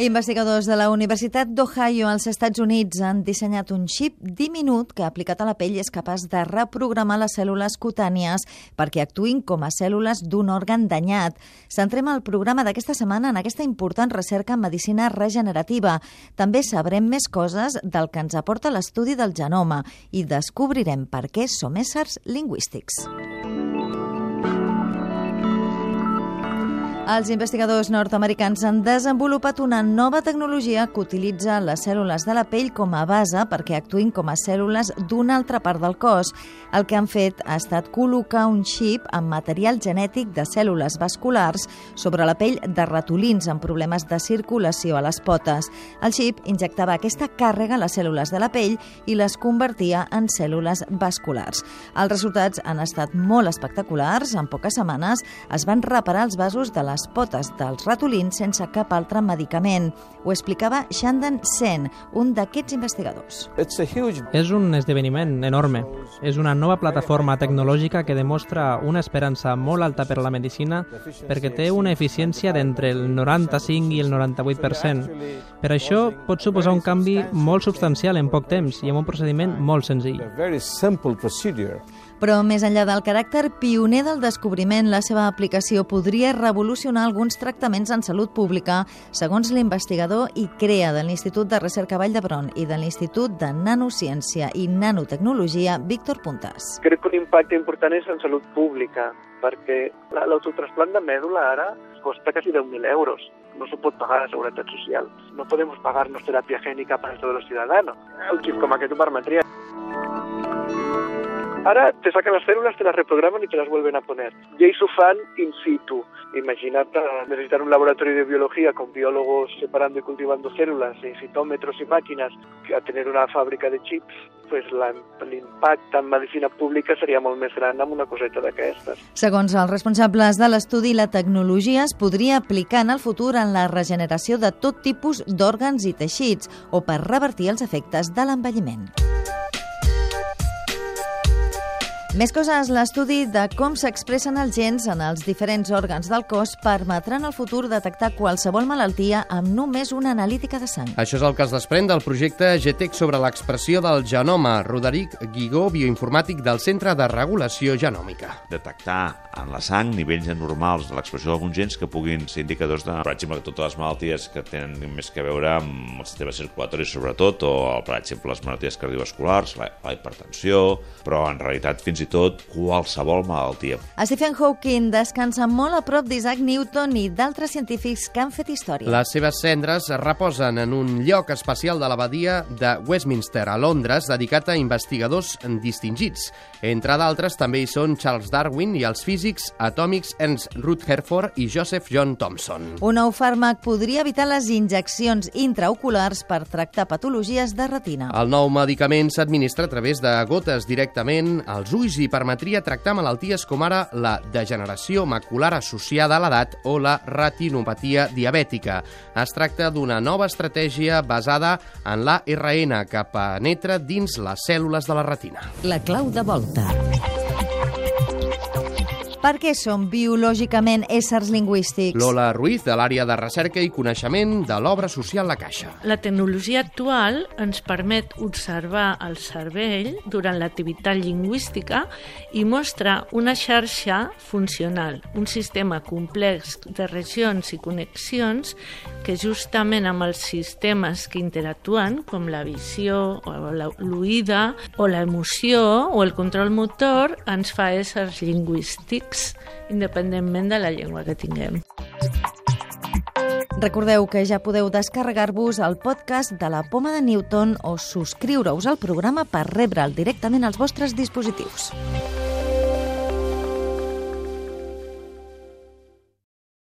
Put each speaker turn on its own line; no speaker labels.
Investigadors de la Universitat d'Ohio als Estats Units han dissenyat un xip diminut que, aplicat a la pell, és capaç de reprogramar les cèl·lules cutànies perquè actuïn com a cèl·lules d'un òrgan danyat. Centrem el programa d'aquesta setmana en aquesta important recerca en medicina regenerativa. També sabrem més coses del que ens aporta l'estudi del genoma i descobrirem per què som éssers lingüístics. Els investigadors nord-americans han desenvolupat una nova tecnologia que utilitza les cèl·lules de la pell com a base perquè actuïn com a cèl·lules d'una altra part del cos. El que han fet ha estat col·locar un xip amb material genètic de cèl·lules vasculars sobre la pell de ratolins amb problemes de circulació a les potes. El xip injectava aquesta càrrega a les cèl·lules de la pell i les convertia en cèl·lules vasculars. Els resultats han estat molt espectaculars. En poques setmanes es van reparar els vasos de les les potes dels ratolins sense cap altre medicament. Ho explicava Shandan Sen, un d'aquests investigadors.
És un esdeveniment enorme. És una nova plataforma tecnològica que demostra una esperança molt alta per a la medicina perquè té una eficiència d'entre el 95 i el 98%. Per això pot suposar un canvi molt substancial en poc temps i amb un procediment molt senzill.
Però més enllà del caràcter pioner del descobriment, la seva aplicació podria revolucionar alguns tractaments en salut pública, segons l'investigador i crea de l'Institut de Recerca Vall d'Hebron i de l'Institut de Nanociència i Nanotecnologia, Víctor Puntas.
Crec que un impacte important és en salut pública, perquè l'autotrasplant de mèdula ara costa quasi 10.000 euros. No se pot pagar a la Seguretat Social. No podem pagar-nos per a tots els ciutadans. Un xip com aquest Ara te sacan las células, te las reprograman y te las vuelven a poner. Y ells ho fan in situ. Imagina't necesitar un laboratorio de biología con biólogos separando y cultivando células, y citómetros y máquinas, que a tener una fàbrica de chips, pues l'impacte en medicina pública seria molt més gran amb una coseta d'aquestes.
Segons els responsables de l'estudi, la tecnologia es podria aplicar en el futur en la regeneració de tot tipus d'òrgans i teixits o per revertir els efectes de l'envelliment. Més coses, l'estudi de com s'expressen els gens en els diferents òrgans del cos permetrà en el futur detectar qualsevol malaltia amb només una analítica de sang.
Això és el que es desprèn del projecte GTEC sobre l'expressió del genoma. Roderic Guigó, bioinformàtic del Centre de Regulació Genòmica.
Detectar en la sang nivells anormals de l'expressió d'alguns gens que puguin ser indicadors de, per exemple, totes les malalties que tenen més que veure amb el sistema circulatori sobretot, o per exemple les malalties cardiovasculars, la, la hipertensió, però en realitat fins i tot qualsevol malaltia.
Stephen Hawking descansa molt a prop d'Isaac Newton i d'altres científics que han fet història.
Les seves cendres es reposen en un lloc especial de l'abadia de Westminster, a Londres, dedicat a investigadors distingits. Entre d'altres també hi són Charles Darwin i els físics atòmics Ernst Rutherford i Joseph John Thomson.
Un nou fàrmac podria evitar les injeccions intraoculars per tractar patologies de retina.
El nou medicament s'administra a través de gotes directament als ulls i permetria tractar malalties com ara la degeneració macular associada a l'edat o la retinopatia diabètica. Es tracta d'una nova estratègia basada en l'ARN que penetra dins les cèl·lules de la retina.
La clau de volta.
Per què som biològicament éssers lingüístics?
Lola Ruiz, de l'àrea de recerca i coneixement de l'obra social La Caixa.
La tecnologia actual ens permet observar el cervell durant l'activitat lingüística i mostra una xarxa funcional, un sistema complex de regions i connexions que justament amb els sistemes que interactuen, com la visió, o l'oïda, o l'emoció, o el control motor, ens fa éssers lingüístics independentment de la llengua que tinguem.
Recordeu que ja podeu descarregar-vos el podcast de la Poma de Newton o subscriure-us al programa per rebre'l directament als vostres dispositius.